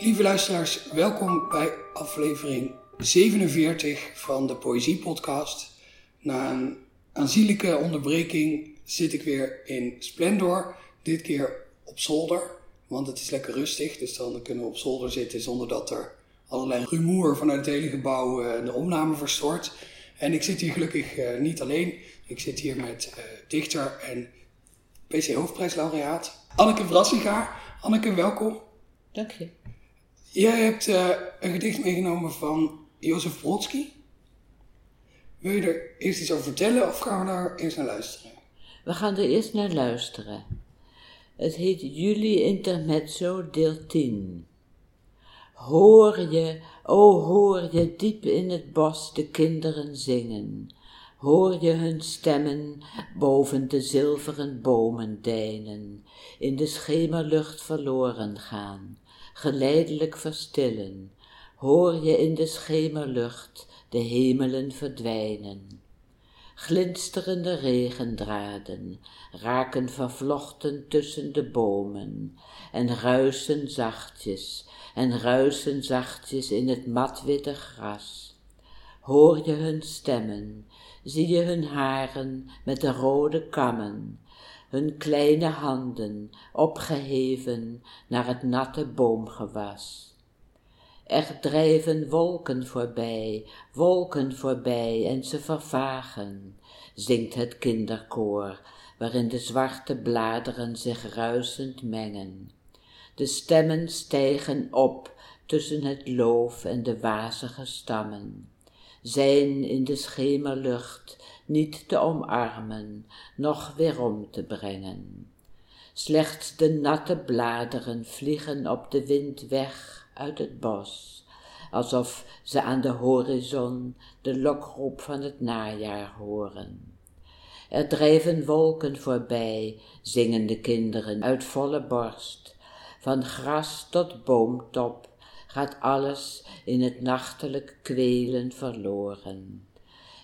Lieve luisteraars, welkom bij aflevering 47 van de Poëzie-podcast. Na een aanzienlijke onderbreking zit ik weer in Splendor, dit keer op zolder, want het is lekker rustig, dus dan kunnen we op zolder zitten zonder dat er allerlei rumoer vanuit het hele gebouw uh, de opname verstoort. En ik zit hier gelukkig uh, niet alleen, ik zit hier met uh, dichter en PC Hoofdprijslaureaat Anneke Brassiga. Anneke, welkom. Dank je. Jij hebt uh, een gedicht meegenomen van Jozef Brodsky. Wil je er eerst iets over vertellen of gaan we daar eerst naar luisteren? We gaan er eerst naar luisteren. Het heet Juli Intermezzo deel 10. Hoor je, o hoor je diep in het bos de kinderen zingen. Hoor je hun stemmen boven de zilveren bomen deinen, in de schemerlucht verloren gaan geleidelijk verstillen, hoor je in de schemerlucht de hemelen verdwijnen. Glinsterende regendraden raken vervlochten tussen de bomen en ruisen zachtjes en ruisen zachtjes in het matwitte gras. Hoor je hun stemmen, zie je hun haren met de rode kammen, hun kleine handen opgeheven naar het natte boomgewas. Er drijven wolken voorbij, wolken voorbij en ze vervagen, zingt het kinderkoor, waarin de zwarte bladeren zich ruisend mengen. De stemmen stijgen op tussen het loof en de wazige stammen, zijn in de schemerlucht niet te omarmen, noch weerom te brengen. Slechts de natte bladeren vliegen op de wind weg uit het bos, alsof ze aan de horizon de lokroep van het najaar horen. Er drijven wolken voorbij, zingen de kinderen uit volle borst. Van gras tot boomtop gaat alles in het nachtelijk kwelen verloren.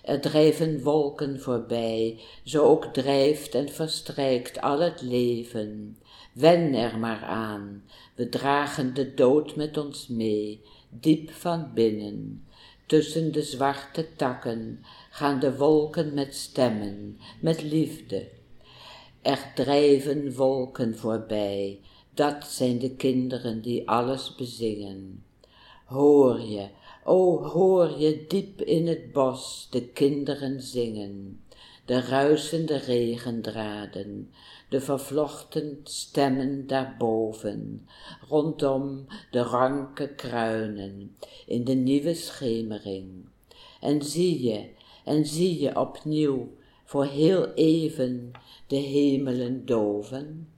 Er drijven wolken voorbij, zo ook drijft en verstrijkt al het leven. Wen er maar aan, we dragen de dood met ons mee, diep van binnen. Tussen de zwarte takken gaan de wolken met stemmen, met liefde. Er drijven wolken voorbij, dat zijn de kinderen die alles bezingen. Hoor je, O hoor je diep in het bos de kinderen zingen, de ruisende regendraden, de vervlochten stemmen daarboven, rondom de ranke kruinen, in de nieuwe schemering. En zie je, en zie je opnieuw, voor heel even, de hemelen doven?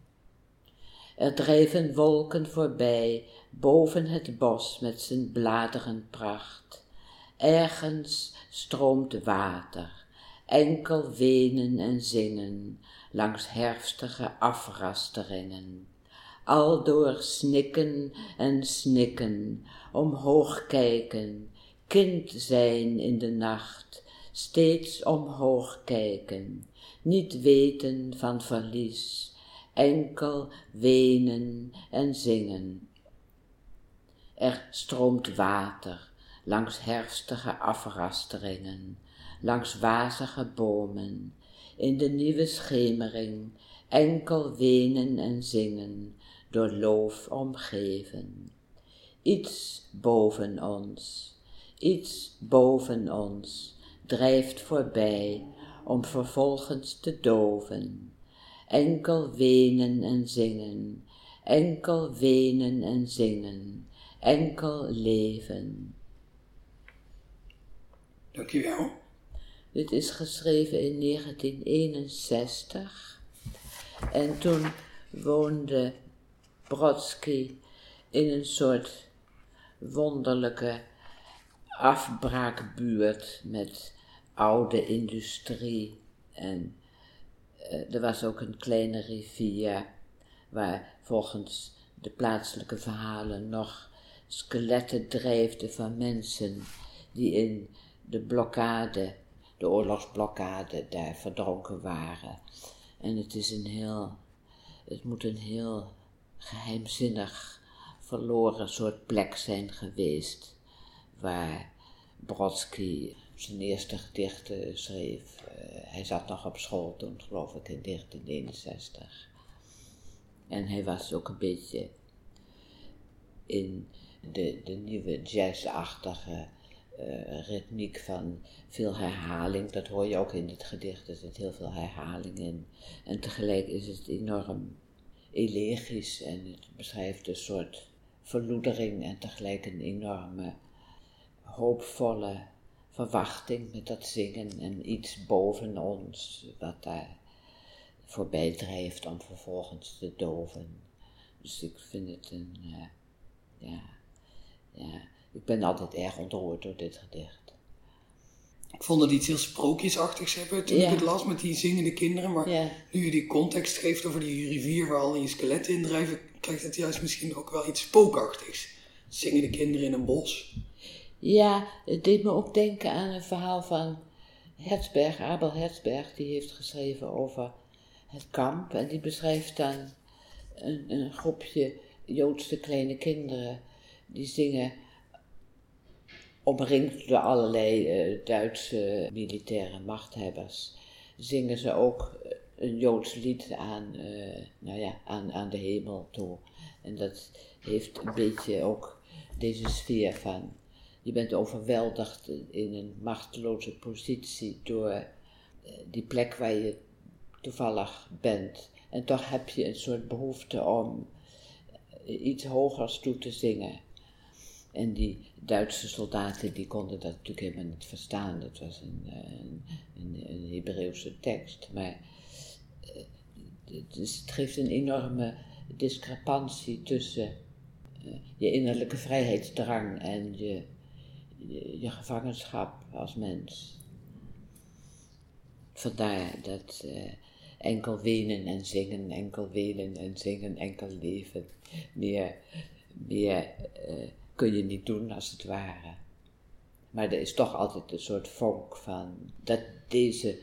Er drijven wolken voorbij, boven het bos met zijn bladerenpracht. Ergens stroomt water, enkel wenen en zingen, langs herfstige afrasteringen. Aldoor snikken en snikken, omhoog kijken, kind zijn in de nacht, steeds omhoog kijken, niet weten van verlies, enkel wenen en zingen. Er stroomt water langs herfstige afrasteringen, langs wazige bomen, in de nieuwe schemering, enkel wenen en zingen, door loof omgeven. Iets boven ons, iets boven ons, drijft voorbij, om vervolgens te doven. Enkel wenen en zingen, enkel wenen en zingen, enkel leven. Dankjewel. Dit is geschreven in 1961 en toen woonde Brodsky in een soort wonderlijke afbraakbuurt met oude industrie en uh, er was ook een kleine rivier waar volgens de plaatselijke verhalen nog skeletten drijfden van mensen die in de blokkade, de oorlogsblokkade, daar verdronken waren. En het is een heel, het moet een heel geheimzinnig verloren soort plek zijn geweest waar Brodsky zijn eerste gedichten schreef. Eh, hij zat nog op school toen, geloof ik, in 1961. En hij was ook een beetje in de, de nieuwe jazzachtige uh, ritmiek van veel herhaling. Dat hoor je ook in het gedicht, er zit heel veel herhaling in. En tegelijk is het enorm elegisch en het beschrijft een soort verloedering en tegelijk een enorme hoopvolle verwachting met dat zingen en iets boven ons wat daar voorbij drijft om vervolgens te doven. Dus ik vind het een, uh, ja, ja, ik ben altijd erg ontroerd door dit gedicht. Ik vond het iets heel sprookjesachtigs hebben toen ik het las met die zingende kinderen. Maar nu je die context geeft over die rivier waar al die skeletten in drijven, krijgt het juist misschien ook wel iets spookachtigs. Zingende kinderen in een bos. Ja, het deed me ook denken aan een verhaal van Herzberg, Abel Herzberg, die heeft geschreven over het kamp. En die beschrijft dan een, een groepje Joodse kleine kinderen die zingen, omringd door allerlei uh, Duitse militaire machthebbers, zingen ze ook een Joods lied aan, uh, nou ja, aan, aan de hemel toe. En dat heeft een beetje ook deze sfeer van je bent overweldigd in een machteloze positie door eh, die plek waar je toevallig bent. En toch heb je een soort behoefte om eh, iets hogers toe te zingen. En die Duitse soldaten die konden dat natuurlijk helemaal niet verstaan. Dat was een, eh, een, een, Hebreeuwse tekst. Maar dus het geeft een enorme discrepantie tussen je innerlijke vrijheidsdrang en je gevangenschap als mens. Vandaar dat uh, enkel wenen en zingen, enkel wenen en zingen, enkel leven. Meer, meer kun je niet doen als het ware. Maar er is toch altijd een soort vonk van dat deze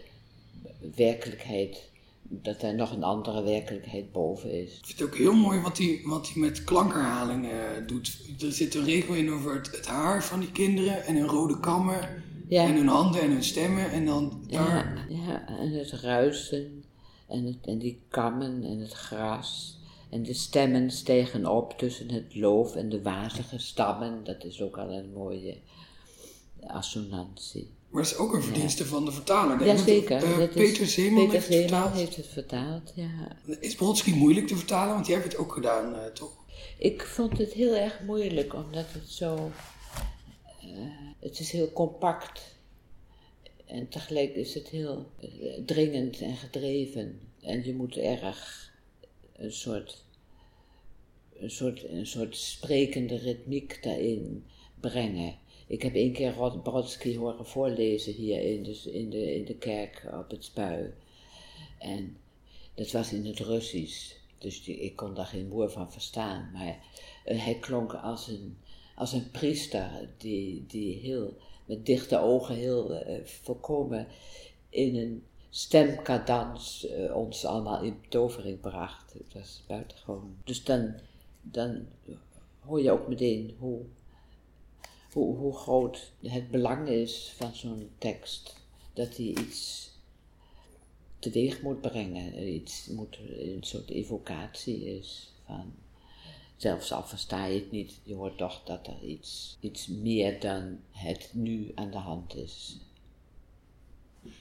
werkelijkheid dat er nog een andere werkelijkheid boven is. Ik vind het ook heel mooi wat hij, wat hij met klankerhaling uh, doet. Er zit een regel in over het, het, haar van die kinderen en hun rode kammen. En hun handen en hun stemmen. En dan daar... Ja, ja en het ruisen. En, het, en die kammen en het gras. En de stemmen stegen op tussen het loof en de wazige stammen. Dat is ook al een mooie assonantie. Maar het is ook een verdienste van de vertaler. Jazeker. Uh, Peter Zeeman, heeft, het vertaald. heeft het vertaald. Ja. Is Brodsky moeilijk te vertalen? Want jij hebt het ook gedaan, uh, toch? Ik vond het heel erg moeilijk, omdat het zo... Uh, het is heel compact. En tegelijk is het heel dringend en gedreven. En je moet erg een soort, een soort, een soort sprekende ritmiek daarin brengen. Ik heb één keer Brodsky horen voorlezen hier in de, in, de, in de kerk op het spui. En dat was in het Russisch. Dus die, ik kon daar geen woord van verstaan. Maar uh, hij klonk als een, als een priester die, die heel, met dichte ogen heel uh, volkomen in een stemkadans uh, ons allemaal in tovering bracht. Het was buitengewoon. Dus dan, dan hoor je ook meteen hoe hoe, hoe groot het belang is van zo'n tekst. Dat hij iets teweeg moet brengen, iets moet, een soort evocatie is van. Zelfs al versta je het niet, je hoort toch dat er iets, iets meer dan het nu aan de hand is.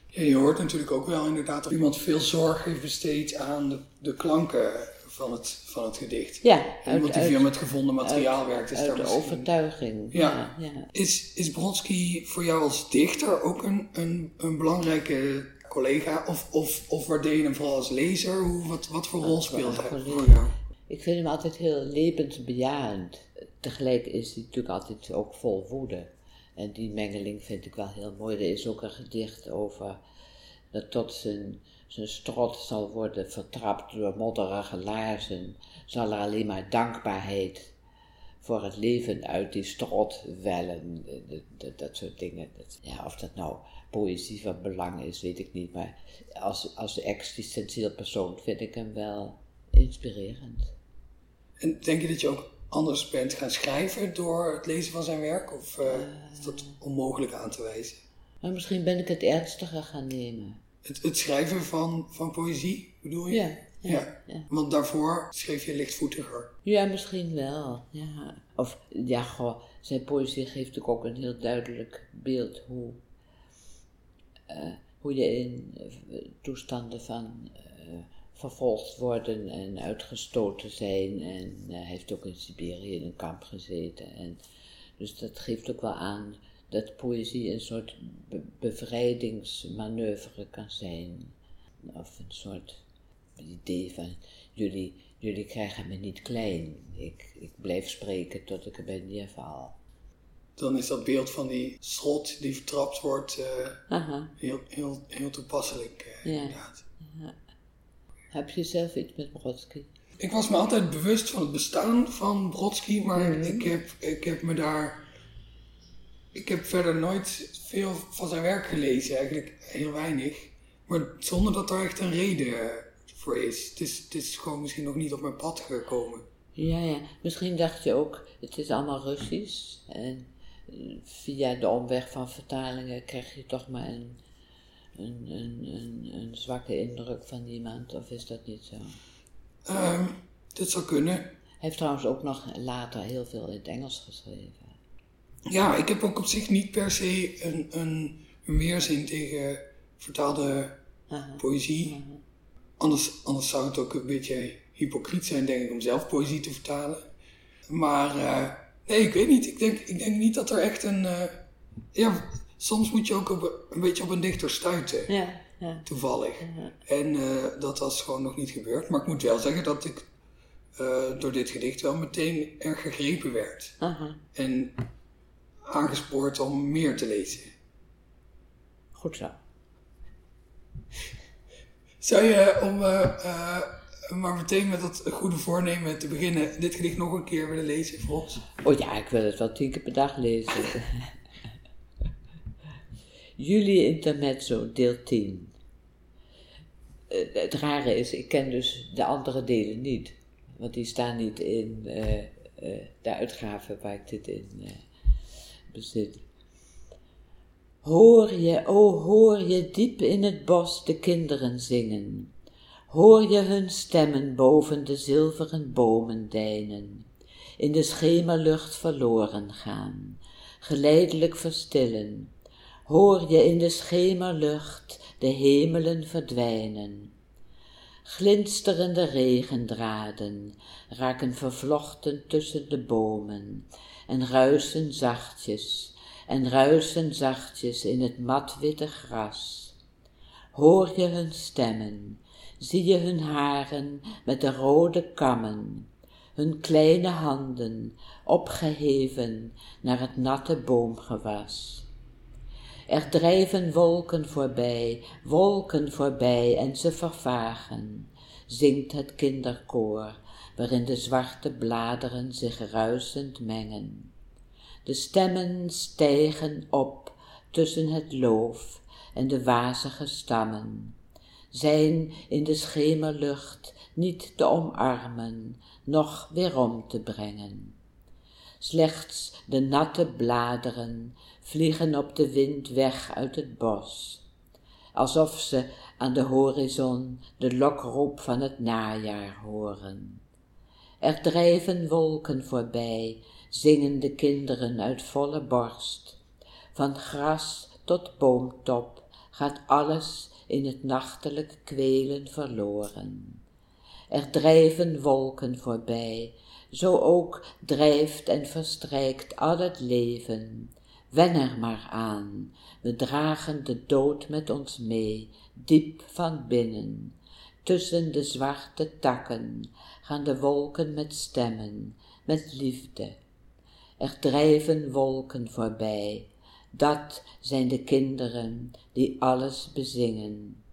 Je hoort natuurlijk ook wel inderdaad dat iemand veel zorg heeft besteed aan de, de klanken van het, van het gedicht. Ja, uit, Iemand die veel met gevonden materiaal werkt. Is uit de overtuiging. Ja. ja. Is, is Brodsky voor jou als dichter ook een, een, een belangrijke collega? Of, of, of waardeer je hem vooral als lezer? Hoe, wat, wat voor rol speelt hij voor jou? Ik vind hem altijd heel levensbejahend. Tegelijk is hij natuurlijk altijd ook vol woede. En die mengeling vind ik wel heel mooi. Er is ook een gedicht over dat tot zijn zijn strot zal worden vertrapt door modderige laarzen, zal er alleen maar dankbaarheid voor het leven uit die strot wellen. Dat, dat, soort dingen. ja, of dat nou poëzie van belang is, weet ik niet. Maar als, als existentieel persoon vind ik hem wel inspirerend. En denk je dat je ook anders bent gaan schrijven door het lezen van zijn werk? Of uh, is dat onmogelijk aan te wijzen? Maar misschien ben ik het ernstiger gaan nemen. Het, het schrijven van, van poëzie, bedoel je? Ja, ja, ja. Want daarvoor schreef je lichtvoetiger. Ja, misschien wel. Ja. Of ja, goh, zijn poëzie geeft natuurlijk ook een heel duidelijk beeld hoe, uh, hoe je in uh, toestanden van uh, vervolgd worden en uitgestoten zijn. En hij heeft ook in Siberië in een kamp gezeten. En, dus dat geeft ook wel aan dat poëzie een soort be bevrijdingsmanoeuvre kan zijn. Of een soort idee van jullie, jullie krijgen me niet klein. Ik, ik blijf spreken tot ik erbij neerval. Dan is dat beeld van die schot die vertrapt wordt uh, heel, heel, heel toepasselijk, uh, ja. inderdaad. Heb je zelf iets met Brodsky? Ik was me altijd bewust van het bestaan van Brodsky, maar mm -hmm. ik, heb, ik heb me daar. Ik heb verder nooit veel van zijn werk gelezen, eigenlijk heel weinig. Maar zonder dat er echt een reden voor is. Het is, het is gewoon misschien nog niet op mijn pad gekomen. Ja, ja. Misschien dacht je ook, het is allemaal Russisch. En via de omweg van vertalingen krijg je toch maar een, een, een, een, een zwakke indruk van iemand. Of is dat niet zo? Um, dat zou kunnen. Hij heeft trouwens ook nog later heel veel in het Engels geschreven. Ja, ik heb ook op zich niet per se een, een, een weerzin tegen vertaalde poëzie. Aha. Anders, anders zou het ook een beetje hypocriet zijn, denk ik, om zelf poëzie te vertalen. Maar uh, nee, ik weet niet. Ik denk, ik denk niet dat er echt een. Uh, ja, soms moet je ook op, een beetje op een dichter stuiten. Ja, ja. Toevallig. Ja. En uh, dat was gewoon nog niet gebeurd. Maar ik moet wel zeggen dat ik door dit gedicht wel meteen erg gegrepen werd. En aangespoord om meer te lezen. Goed zo. Zou je, om uh, uh, maar meteen met dat goede voornemen te beginnen, dit gedicht nog een keer willen lezen voor ons? Oh ja, ik wil het wel tien keer per dag lezen. Juli Intermezzo, deel 10. Uh, het rare is, ik ken dus de andere delen niet. Want die staan niet in de uitgave waar ik dit in bezit. Hoor je, o hoor je diep in het bos de kinderen zingen, hoor je hun stemmen boven de zilveren bomen deinen, in de schemerlucht verloren gaan, geleidelijk verstillen, hoor je in de schemerlucht de hemelen verdwijnen. Glinsterende regendraden raken vervlochten tussen de bomen en ruisen zachtjes en ruisen zachtjes in het matwitte gras. Hoor je hun stemmen, zie je hun haren met de rode kammen, hun kleine handen opgeheven naar het natte boomgewas. Er drijven wolken voorbij, wolken voorbij en ze vervagen, zingt het kinderkoor, waarin de zwarte bladeren zich ruisend mengen de stemmen stijgen op tussen het loof en de wazige stammen, zijn in de schemerlucht niet te omarmen, noch weerom te brengen. Slechts de natte bladeren vliegen op de wind weg uit het bos, alsof ze aan de horizon de lokroep van het najaar horen. Er drijven wolken voorbij zingen de kinderen uit volle borst. Van gras tot boomtop gaat alles in het nachtelijk kwelen verloren. Er drijven wolken voorbij, zo ook drijft en verstrijkt al het leven. Wen er maar aan, we dragen de dood met ons mee, diep van binnen. Tussen de zwarte takken gaan de wolken met stemmen, met liefde, er drijven wolken voorbij, dat zijn de kinderen die alles bezingen.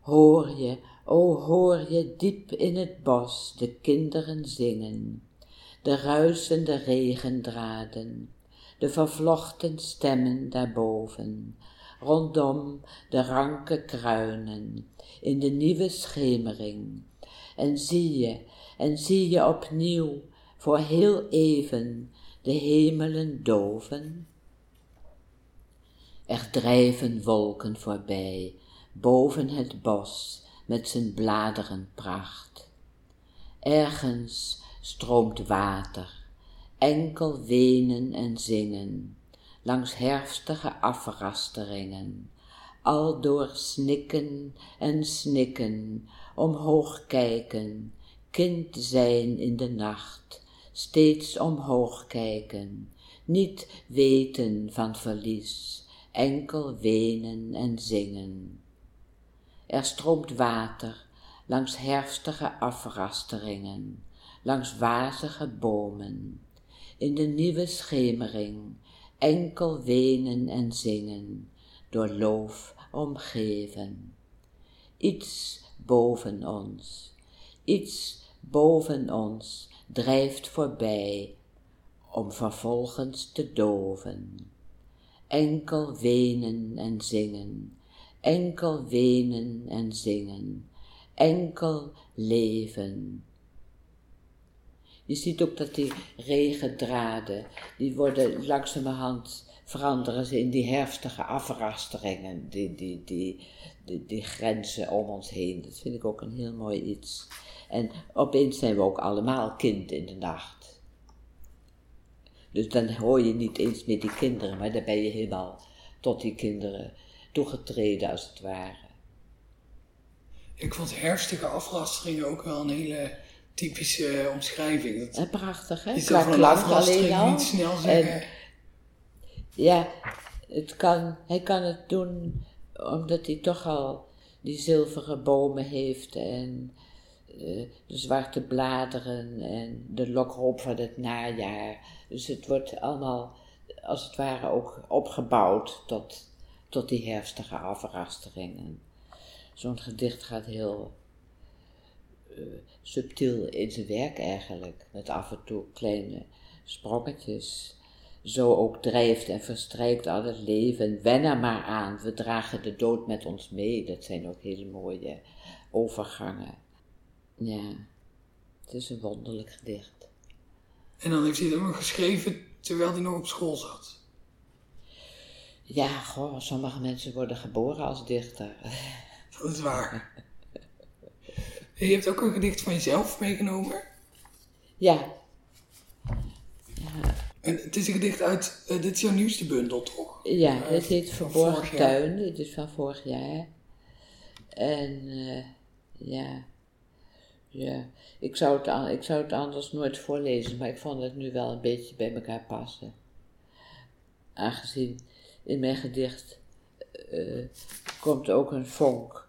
Hoor je, o hoor je diep in het bos de kinderen zingen, de ruisende regendraden, de vervlochten stemmen daarboven, rondom de ranke kruinen, in de nieuwe schemering. En zie je, en zie je opnieuw voor heel even de hemelen doven? Er drijven wolken voorbij, boven het bos met zijn pracht. Ergens stroomt water, enkel wenen en zingen, langs herfstige afrasteringen, al door snikken en snikken, omhoog kijken, kind zijn in de nacht, steeds omhoog kijken, niet weten van verlies, enkel wenen en zingen. Er stroomt water langs herfstige afrasteringen, langs wazige bomen, in de nieuwe schemering, enkel wenen en zingen, door loof omgeven. Iets boven ons, iets boven ons drijft voorbij, om vervolgens te doven. Enkel wenen en zingen, enkel wenen en zingen, enkel leven. Je ziet ook dat die regendraden, die worden langzamerhand veranderen ze in die herfstige afrasteringen, die, die, die, die, die grenzen om ons heen. Dat vind ik ook een heel mooi iets. En opeens zijn we ook allemaal kind in de nacht. Dus dan hoor je niet eens meer die kinderen, maar dan ben je helemaal tot die kinderen toegetreden als het ware. Ik vond herfstige afrasteringen ook wel een hele typische omschrijving. Dat, prachtig, hè? Je zou van een afrastering niet snel zeggen. ja, het kan, hij kan het doen omdat hij toch al die zilveren bomen heeft en de zwarte bladeren en de lokrop van het najaar. Dus het wordt allemaal als het ware ook opgebouwd tot, tot die herfstige afrasteringen. Zo'n gedicht gaat heel uh, subtiel in zijn werk eigenlijk, met af en toe kleine sprongetjes. Zo ook drijft en verstrijkt al het leven, wen er maar aan, we dragen de dood met ons mee. Dat zijn ook hele mooie overgangen. Ja, het is een wonderlijk gedicht. En dan heeft hij het ook nog geschreven terwijl hij nog op school zat. Ja, goh, sommige mensen worden geboren als dichter. Dat is waar. Je hebt ook een gedicht van jezelf meegenomen. Ja. ja. En het is een gedicht uit, uh, dit is jouw nieuwste bundel, toch? Ja, uh, dit heet Verborgen Tuin, dit is van vorig jaar. En uh, ja, ja, ik zou, het, ik zou het anders nooit voorlezen, maar ik vond het nu wel een beetje bij elkaar passen. Aangezien in mijn gedicht uh, komt ook een vonk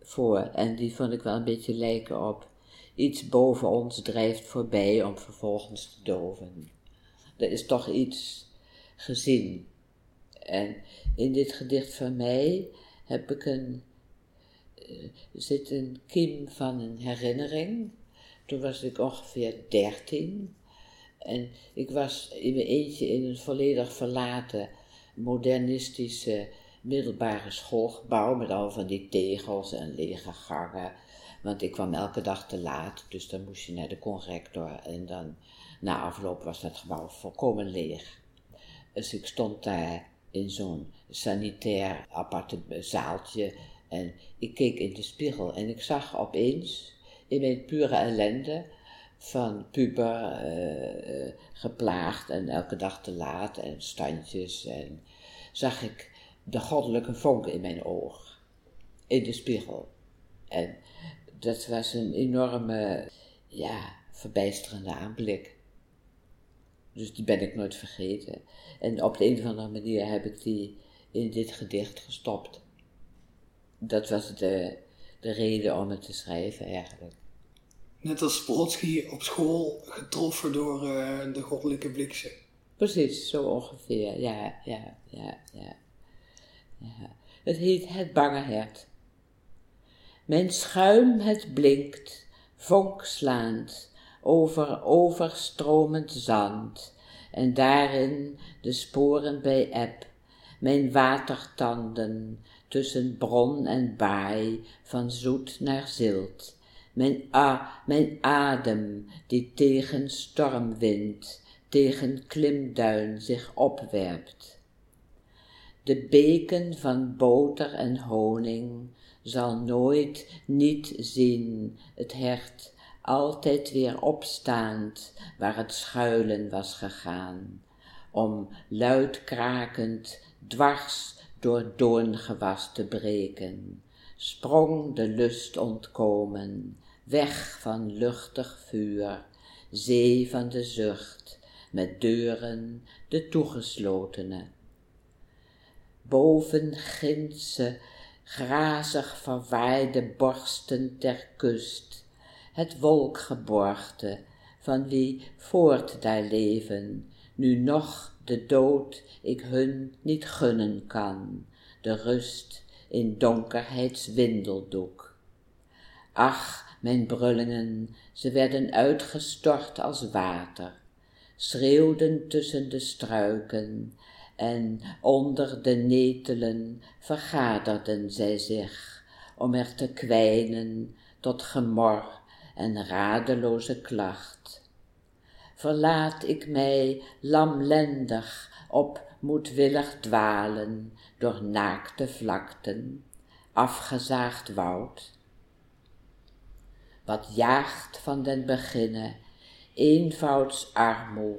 voor en die vond ik wel een beetje lijken op iets boven ons drijft voorbij om vervolgens te doven. Er is toch iets gezien. En in dit gedicht van mij heb ik een zit een kiem van een herinnering. Toen was ik ongeveer dertien. En ik was in mijn eentje in een volledig verlaten modernistische middelbare schoolgebouw met al van die tegels en lege gangen. Want ik kwam elke dag te laat, dus dan moest je naar de conrector en dan na afloop was dat gebouw volkomen leeg. Dus ik stond daar in zo'n sanitair aparte zaaltje en ik keek in de spiegel en ik zag opeens in mijn pure ellende van puber, uh, geplaagd en elke dag te laat en standjes. En zag ik de goddelijke vonk in mijn oog, in de spiegel. En dat was een enorme, ja, verbijsterende aanblik. Dus die ben ik nooit vergeten. En op de een of andere manier heb ik die in dit gedicht gestopt dat was de, de reden om het te schrijven eigenlijk. Net als Brodsky op school getroffen door uh, de goddelijke bliksem. Precies, zo ongeveer. Ja, ja, ja, ja, ja. Het heet Het Bange Hert. Mijn schuim het blinkt, vonkslaand, over overstromend zand, en daarin de sporen bij eb, mijn watertanden, tussen bron en baai, van zoet naar zilt, mijn, a, mijn adem die tegen stormwind, tegen klimduin zich opwerpt. De beken van boter en honing zal nooit niet zien het hert altijd weer opstaand waar het schuilen was gegaan, om luidkrakend dwars door doorngewas te breken, sprong de lust ontkomen, weg van luchtig vuur, zee van de zucht, met deuren de toegeslotene. Boven gindse, grazig verwaaide borsten ter kust, het wolkgeborgte, van wie voort daar leven, nu nog de dood ik hun niet gunnen kan, de rust in donkerheids windeldoek. Ach, mijn brullingen, ze werden uitgestort als water, schreeuwden tussen de struiken, en onder de netelen vergaderden zij zich, om er te kwijnen tot gemor en radeloze klacht. Verlaat ik mij lamlendig op moedwillig dwalen door naakte vlakten, afgezaagd woud. Wat jaagt van den beginne, eenvouds armoe,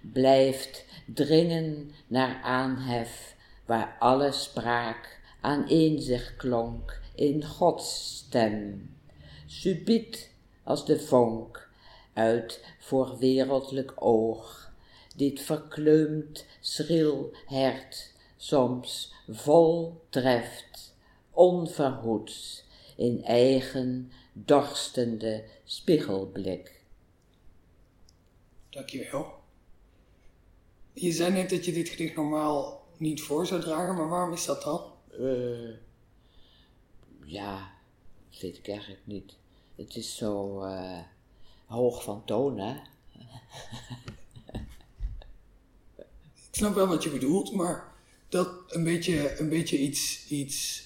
blijft dringen naar aanhef, waar alle spraak aaneen zich klonk in Gods stem, subiet als de vonk uit voor wereldlijk oog, dit verkleumd schril hert soms vol treft, onverhoeds in eigen dorstende spiegelblik. Dankjewel. Je zei net dat je dit gedicht normaal niet voor zou dragen, maar waarom is dat dan? Uh, ja, weet ik eigenlijk niet. Het is zo uh, hoog van toon, hè? ik snap wel wat je bedoelt, maar dat een beetje, een beetje iets, iets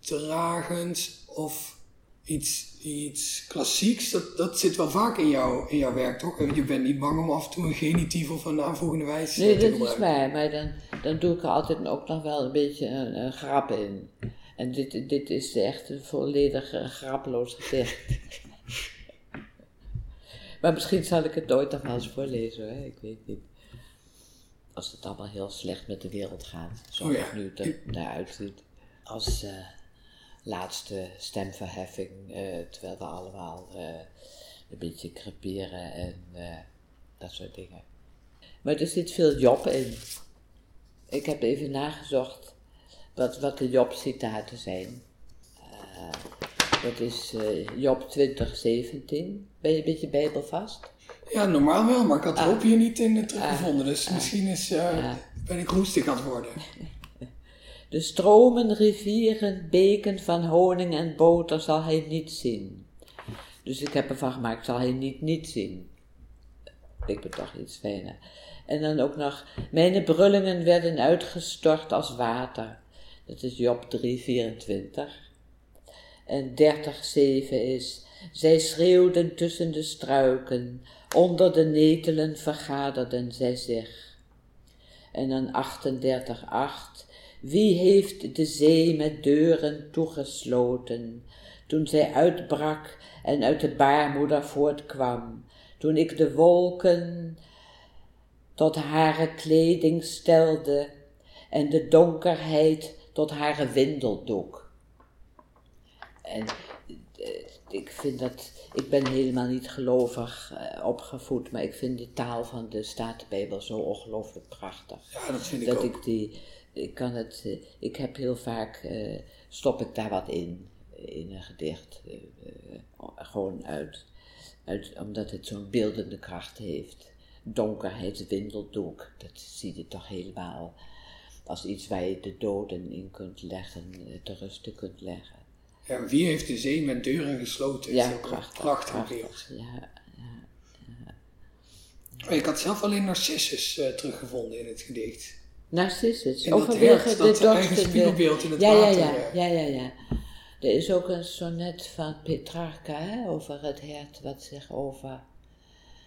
gedragens of iets, iets klassieks, dat, dat zit wel vaak in, jou, in jouw werk, toch? Je bent niet bang om af en toe een genitief of een naamvoegende wijs nee, te Nee, dat is waar, maar dan, dan doe ik er altijd ook nog wel een beetje een, een grap in. En dit, dit is echt een volledig graploos gezicht. maar misschien zal ik het nooit nog wel eens voorlezen, hè? ik weet niet. Als het allemaal heel slecht met de wereld gaat, zoals oh ja. het nu eruit ziet. Als... Uh, laatste stemverheffing, uh, terwijl we allemaal uh, een beetje creperen en dat soort dingen. Maar er zit veel Job in. Ik heb even nagezocht wat, wat de Job-citaten zijn. Dat is Job 2017. Ben je een beetje bijbelvast? Ja, normaal wel, maar ik had ah. hier niet in teruggevonden. Ah. Dus misschien is, ben ik roestig aan het worden. De stromen, rivieren, beken van honing en boter zal hij niet zien. Dus ik heb ervan gemaakt, zal hij niet niet zien. Ik ben toch iets fijner. En dan ook nog, mijn brullingen werden uitgestort als water. Dat is Job 3:24. En 30:7 is, zij schreeuwden tussen de struiken, onder de netelen vergaderden zij zich. En dan 38:8, wie heeft de zee met deuren toegesloten, toen zij uitbrak en uit de baarmoeder voortkwam, toen ik de wolken tot hare kleding stelde en de donkerheid tot hare windeldoek. En eh, ik vind dat, ik ben helemaal niet gelovig uh, opgevoed, maar ik vind de taal van de Statenbijbel zo ongelooflijk prachtig. Ja, dat vind ik dat ook. Ik die, ik kan het, eh, ik heb heel vaak, uh, stop ik daar wat in, in een gedicht. Uh, gewoon uit, uit, omdat het zo'n beeldende kracht heeft. Donkerheid, windeldoek, dat zie je toch helemaal als iets waar je de doden in kunt leggen, te rusten kunt leggen. Ja, wie heeft de zee met deuren gesloten? Ja, prachtig. Prachtig, prachtig ja, ja, ja. Ik had zelf alleen Narcissus teruggevonden in het gedicht. Narcissus. In Overwege de dat eigen spiegelbeeld in het ja, water. Ja, ja, ja, ja, ja. Er is ook een sonnet van Petrarca hè, over het hert wat zich over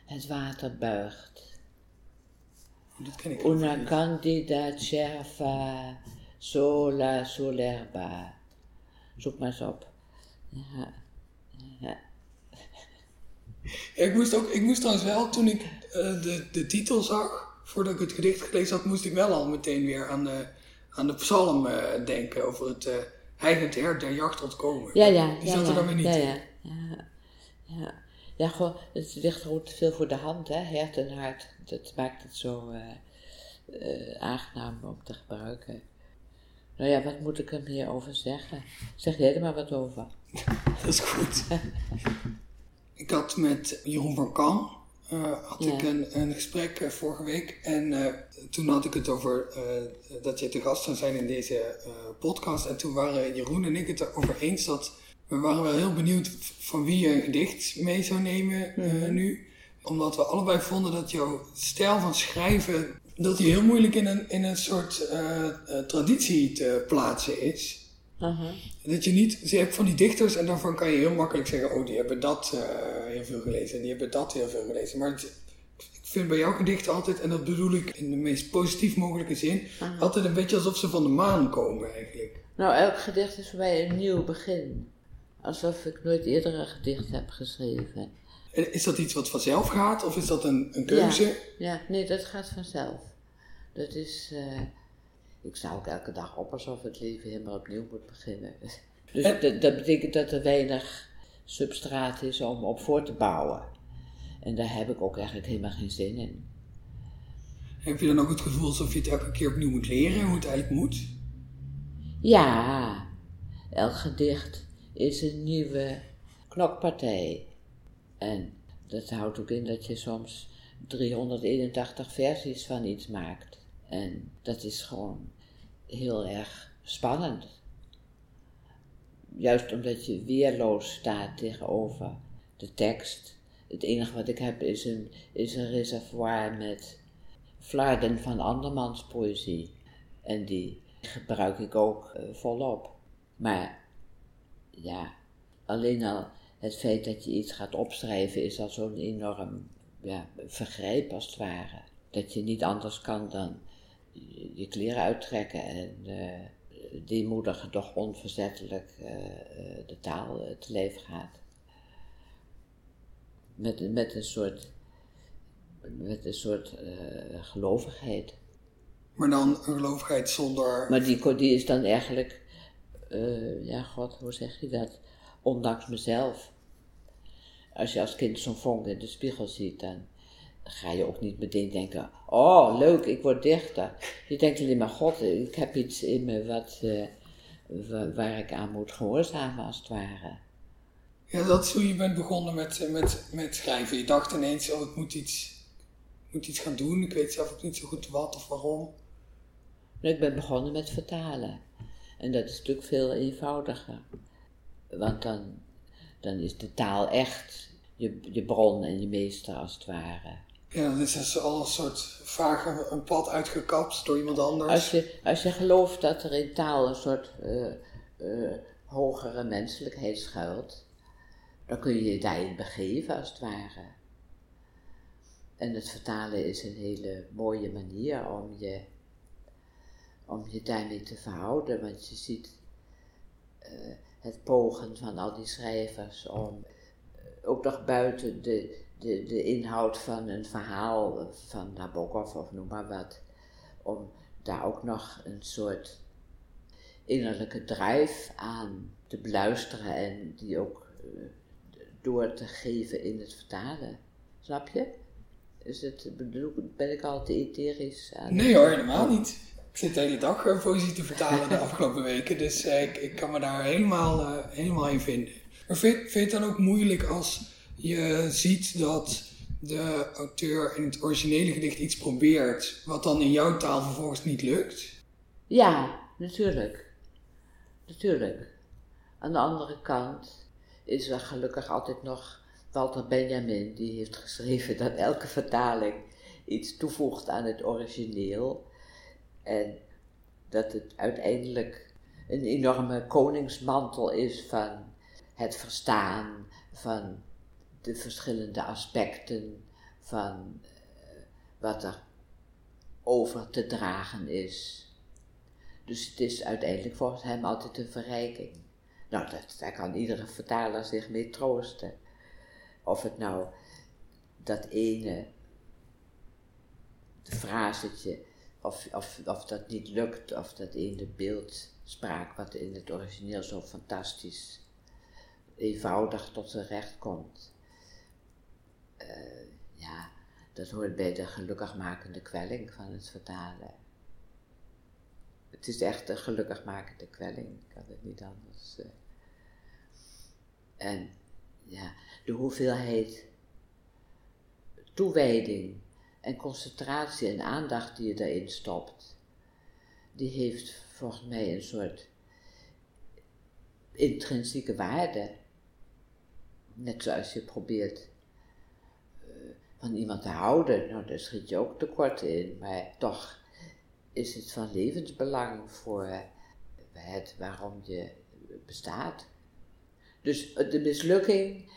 het water buigt. Dat ken ik Una candida cerva sola sull'erba. Zoek maar eens op. Ja. Ja. Ik, moest ook, ik moest trouwens wel, toen ik eh, de, de titel zag, voordat ik het gedicht gelezen had, moest ik wel al meteen weer aan de, aan de psalm eh, denken over het uh, heigend hert der jacht ontkomen. Ja, ja. Die ja, zat er ja, dan weer niet ja, in. ja, ja, ja. Ja, gewoon, het ligt gewoon te veel voor de hand, hè, hert en hart. Dat maakt het zo eh, eh, aangenaam om te gebruiken. Nou ja, wat moet ik er meer over zeggen? Zeg jij er maar wat over. Dat is goed. ik had met Jeroen van Kam uh, had Ja. ik een, een gesprek uh, vorige week. En uh, toen had ik het over dat je te gast zou zijn in deze podcast. En toen waren Jeroen en ik het erover eens dat we waren wel heel benieuwd van wie je een gedicht mee zou nemen Mhm. nu. Omdat we allebei vonden dat jouw stijl van schrijven, dat die heel moeilijk in een, in een soort eh, traditie te plaatsen is. Aha. Dat je niet, je hebt van die dichters en daarvan kan je heel makkelijk zeggen, oh die hebben dat uh, heel veel gelezen en die hebben dat heel veel gelezen. Maar het, ik vind bij jouw gedichten altijd, en dat bedoel ik in de meest positief mogelijke zin, Aha. altijd een beetje alsof ze van de maan komen eigenlijk. Nou, elk gedicht is voor mij een nieuw begin. Alsof ik nooit eerder een gedicht heb geschreven. En is dat iets wat vanzelf gaat of is dat een, een keuze? Ja, ja, nee, dat gaat vanzelf. Dat is, uh, ik sta ook elke dag op alsof het leven helemaal opnieuw moet beginnen. Dus dat betekent dat er weinig substraat is om op voor te bouwen. En daar heb ik ook eigenlijk helemaal geen zin in. Heb je dan ook het gevoel alsof je het elke keer opnieuw moet leren, hoe het eigenlijk moet? Ja, elk gedicht is een nieuwe knokpartij. En dat houdt ook in dat je soms 381 versies van iets maakt. En dat is gewoon heel erg spannend. Juist omdat je weerloos staat tegenover de tekst. Het enige wat ik heb is een, is een reservoir met flarden van andermans poëzie. En die gebruik ik ook eh, volop. Maar ja, alleen al het feit dat je iets gaat opschrijven is al zo'n enorm ja, vergrijp als het ware. Dat je niet anders kan dan je, kleren uittrekken en eh deemoedig doch onverzettelijk eh, eh, de taal te leven gaat. Met, met een soort, met een soort gelovigheid. Maar dan een gelovigheid zonder... Maar die, die is dan eigenlijk, ja god, hoe zeg je dat? Ondanks mezelf. Als je als kind zo'n vonk in de spiegel ziet, dan ga je ook niet meteen denken, oh leuk, ik word dichter. Je denkt alleen maar, god, ik heb iets in me wat, eh, wa- waar ik aan moet gehoorzamen als het ware. Ja, dat is hoe je bent begonnen met, eh, met, met schrijven. Je dacht ineens, oh ik moet iets, ik moet iets gaan doen. Ik weet zelf ook niet zo goed wat of waarom. Nou, ik ben begonnen met vertalen. En dat is natuurlijk veel eenvoudiger. Want dan, dan is de taal echt je, je bron en je meester als het ware. Ja, dan is al een soort vage een pad uitgekapt door iemand anders. Als je, als je gelooft dat er in taal een soort eh, eh, hogere menselijkheid schuilt, dan kun je je daarin begeven als het ware. En het vertalen is een hele mooie manier om je, om je daarmee te verhouden, want je ziet eh, het pogen van al die schrijvers om ook nog buiten de, de, de inhoud van een verhaal van Nabokov of noem maar wat, om daar ook nog een soort innerlijke drive aan te beluisteren en die ook eh, door te geven in het vertalen. Snap je? Is het, bedoel, ben ik al te etherisch aan? Nee hoor, helemaal niet. Ik zit de hele dag eh, poëzie te vertalen de afgelopen weken, dus eh, ik, ik kan me daar helemaal, helemaal in vinden. Maar vind, vind je het dan ook moeilijk als je ziet dat de auteur in het originele gedicht iets probeert, wat dan in jouw taal vervolgens niet lukt? Ja, natuurlijk. Natuurlijk. Aan de andere kant is er gelukkig altijd nog Walter Benjamin, die heeft geschreven dat elke vertaling iets toevoegt aan het origineel. En dat het uiteindelijk een enorme koningsmantel is van het verstaan van de verschillende aspecten van eh, wat er over te dragen is. Dus het is uiteindelijk volgens hem altijd een verrijking. Nou, dat, daar kan iedere vertaler zich mee troosten. Of het nou dat ene frasetje, of, of, of dat niet lukt, of dat ene beeldspraak wat in het origineel zo fantastisch eenvoudig tot zijn recht komt. Uh, ja, dat hoort bij de gelukkigmakende kwelling van het vertalen. Het is echt een gelukkigmakende kwelling, ik kan het niet anders. Uh. En ja, de hoeveelheid toewijding en concentratie en aandacht die je daarin stopt, die heeft volgens mij een soort intrinsieke waarde. Net zoals je probeert van iemand te houden, nou daar schiet je ook tekort in, maar toch is het van levensbelang voor het waarom je bestaat. Dus de mislukking,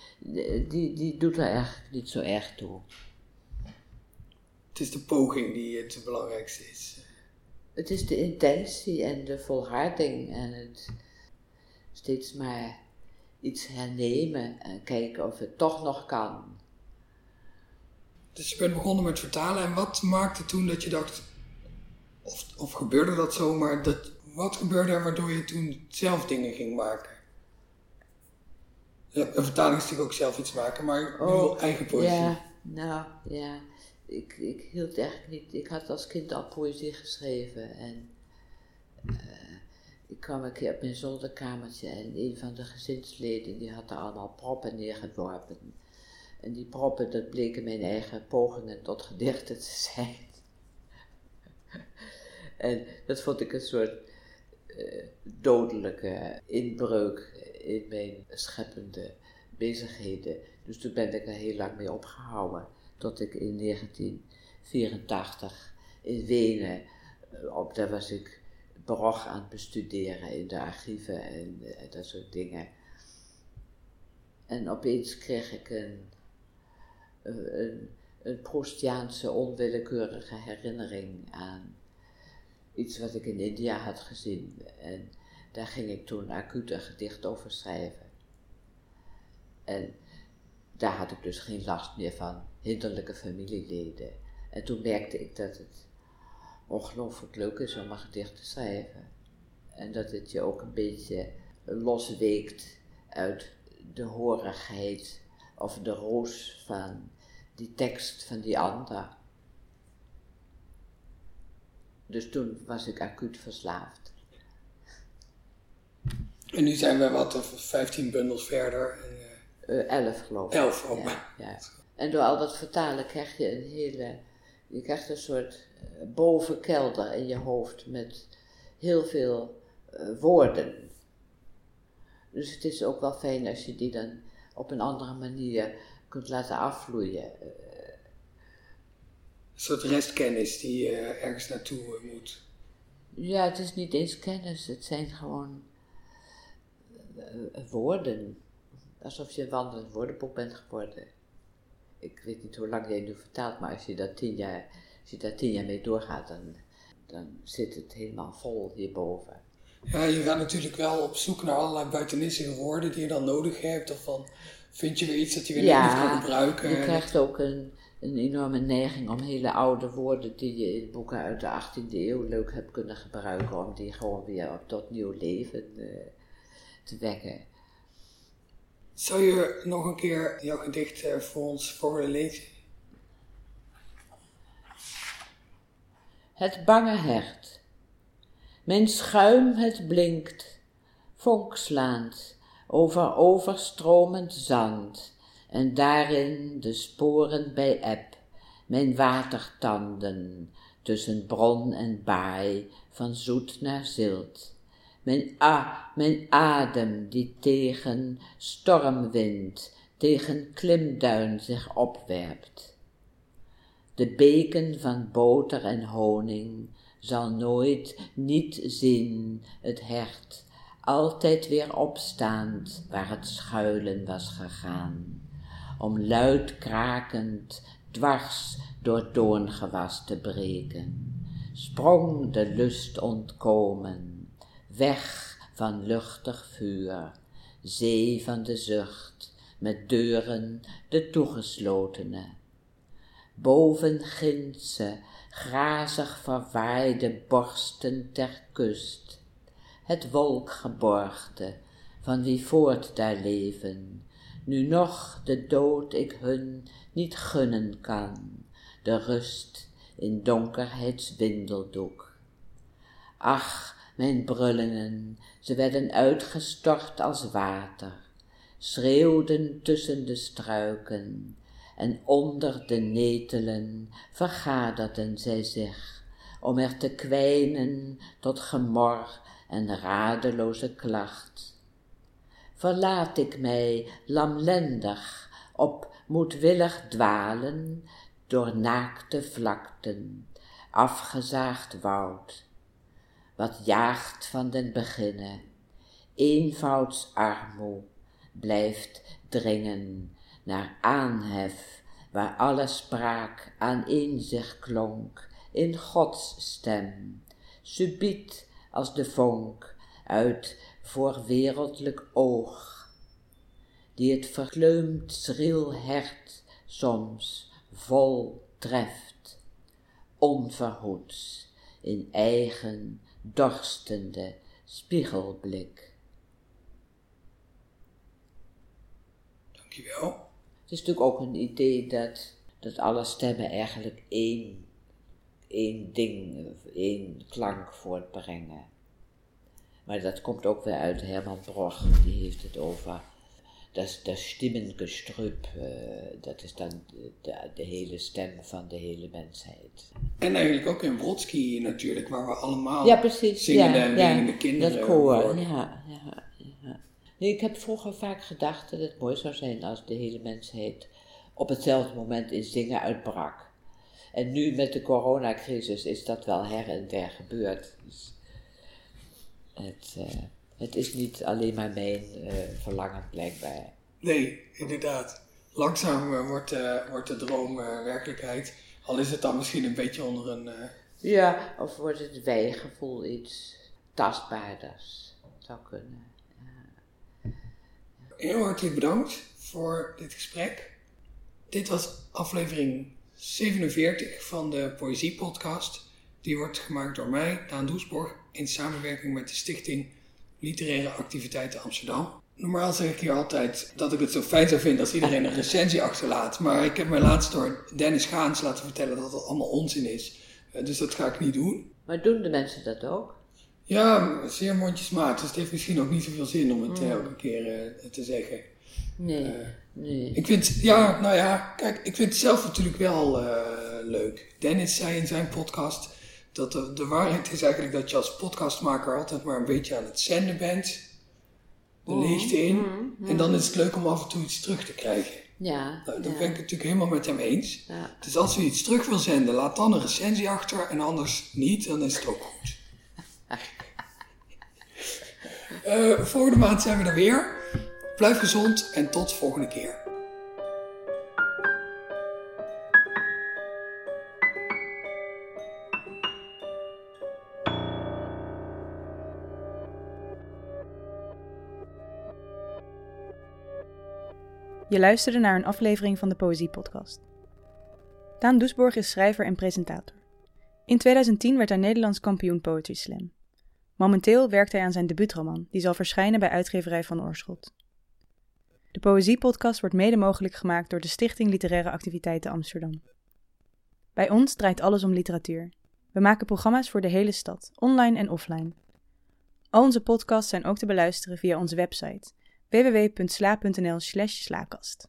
die, die doet er eigenlijk niet zo erg toe. Het is de poging die het belangrijkste is. Het is de intentie en de volharding en het steeds maar iets hernemen en kijken of het toch nog kan. Dus je bent begonnen met vertalen en wat maakte toen dat je dacht, of, of gebeurde dat zomaar, dat, wat gebeurde er waardoor je toen zelf dingen ging maken? Ja, een vertaling is natuurlijk ook zelf iets maken, maar oh, eigen poëzie. Ja, nou ja, ik, ik hield eigenlijk niet, ik had als kind al poëzie geschreven en uh, ik kwam een keer op mijn zolderkamertje en een van de gezinsleden die had er allemaal proppen neergeworpen. En die proppen, dat bleken mijn eigen pogingen tot gedichten te zijn. en dat vond ik een soort uh, dodelijke inbreuk in mijn scheppende bezigheden. Dus toen ben ik er heel lang mee opgehouden. Tot ik in 1984 in Wenen, eh, op, daar was ik Baroch aan het bestuderen in de archieven en, en dat soort dingen. En opeens kreeg ik een, een, een Proustiaanse onwillekeurige herinnering aan iets wat ik in India had gezien. En daar ging ik toen acuut een gedicht over schrijven. En daar had ik dus geen last meer van hinderlijke familieleden. En toen merkte ik dat het ongelooflijk leuk is om een gedicht te schrijven. En dat het je ook een beetje losweekt uit de horigheid of de roos van die tekst van die ander. Dus toen was ik acuut verslaafd. En nu zijn we wat of 15 bundels verder. Uh, elf geloof ik. Elf, oh ja, ja. En door al dat vertalen krijg je een hele, je krijgt een soort uh, bovenkelder in je hoofd met heel veel uh, woorden. Dus het is ook wel fijn als je die dan op een andere manier kunt laten afvloeien. Een soort restkennis die je ergens naartoe moet. Ja, het is niet eens kennis, het zijn gewoon woorden. Alsof je een wandelend woordenboek bent geworden. Ik weet niet hoe lang jij nu vertaalt, maar als je daar tien jaar, als je daar tien jaar mee doorgaat, dan, dan zit het helemaal vol hierboven. Ja, je gaat natuurlijk wel op zoek naar allerlei buitenissige woorden die je dan nodig hebt. Of van, vind je weer iets dat je weer niet kan gebruiken. je krijgt ook een, een enorme neiging om hele oude woorden die je in boeken uit de 18e eeuw leuk hebt kunnen gebruiken, om die gewoon weer tot nieuw leven uh, te wekken. Zou je nog een keer jouw gedicht eh, voor ons voor willen lezen? Het bange hert. Mijn schuim het blinkt, vonkslaand, over overstromend zand, en daarin de sporen bij eb, mijn watertanden, tussen bron en baai, van zoet naar zilt mijn, a, mijn adem die tegen stormwind, tegen klimduin zich opwerpt. De beken van boter en honing zal nooit niet zien het hert, altijd weer opstaand waar het schuilen was gegaan, om luid krakend dwars door toongewas te breken, sprong de lust ontkomen, weg van luchtig vuur, zee van de zucht, met deuren de toegeslotene. Boven gindse, grazig verwaaide borsten ter kust, het wolkgeborgte, van wie voort daar leven, nu nog de dood ik hun niet gunnen kan, de rust in donkerheidswindeldoek. Ach, mijn brullingen, ze werden uitgestort als water, schreeuwden tussen de struiken, en onder de netelen vergaderden zij zich, om er te kwijnen tot gemor en radeloze klacht. Verlaat ik mij lamlendig op moedwillig dwalen door naakte vlakten, afgezaagd woud, wat jaagt van den beginne, eenvouds armoe, blijft dringen naar aanhef, waar alle spraak aan zich klonk, in Gods stem, subiet als de vonk uit voor wereldlijk oog, die het verkleumd schriel hert soms vol treft, onverhoeds in eigen dorstende spiegelblik. Dankjewel. Het is natuurlijk ook een idee dat, dat alle stemmen eigenlijk één, één ding, één klank voortbrengen. Maar dat komt ook weer uit Herman Broch, die heeft het over dat, dat stimmengestrüpp, uh, dat is dan de, de, hele stem van de hele mensheid. En eigenlijk ook in Brodsky natuurlijk, waar we allemaal ja, precies. zingen ja, en ja, de kinderen. Dat koor, worden. ja, ja, ik heb vroeger vaak gedacht dat het mooi zou zijn als de hele mensheid op hetzelfde moment in zingen uitbrak. En nu met de coronacrisis is dat wel her en der gebeurd. Dus het, uh, het is niet alleen maar mijn uh, verlangen blijkbaar. Nee, inderdaad. Langzaam uh, wordt, wordt de droom werkelijkheid. Al is het dan misschien een beetje onder een... Ja, of wordt het wijgevoel iets tastbaarders. zou kunnen. Heel hartelijk bedankt voor dit gesprek. Dit was aflevering 47 van de Poëzie Podcast. Die wordt gemaakt door mij, Daan Doesborg, in samenwerking met de Stichting Literaire Activiteiten Amsterdam. Normaal zeg ik hier altijd dat ik het zo fijn zou vinden als iedereen een recensie achterlaat. Maar ik heb mij laatst door Dennis Gaans laten vertellen dat het allemaal onzin is. Dus dat ga ik niet doen. Maar doen de mensen dat ook? Ja, zeer mondjesmaat. Dus het heeft misschien ook niet zoveel zin om het mm. elke keer uh, te zeggen. Nee, uh, nee. Ik vind, ja, nou ja, kijk, ik vind het zelf natuurlijk wel uh, leuk. Dennis zei in zijn podcast dat de, de, waarheid is eigenlijk dat je als podcastmaker altijd maar een beetje aan het zenden bent. De leegte in. Mm, mm, en dan is het leuk om af en toe iets terug te krijgen. Ja. Nou, ja. ben ik natuurlijk helemaal met hem eens. Ja. Dus als u iets terug wil zenden, laat dan een recensie achter en anders niet, dan is het ook goed. Uh, volgende maand zijn we er weer. Blijf gezond en tot volgende keer. Je luisterde naar een aflevering van de Poëzie Podcast. Daan Doesborg is schrijver en presentator. In 2010 werd hij Nederlands kampioen Poetry Slam. Momenteel werkt hij aan zijn debuutroman, die zal verschijnen bij uitgeverij Van Oorschot. De Poëziepodcast wordt mede mogelijk gemaakt door de Stichting Literaire Activiteiten Amsterdam. Bij ons draait alles om literatuur. We maken programma's voor de hele stad, online en offline. Al onze podcasts zijn ook te beluisteren via onze website www.sla.nl/slaakast.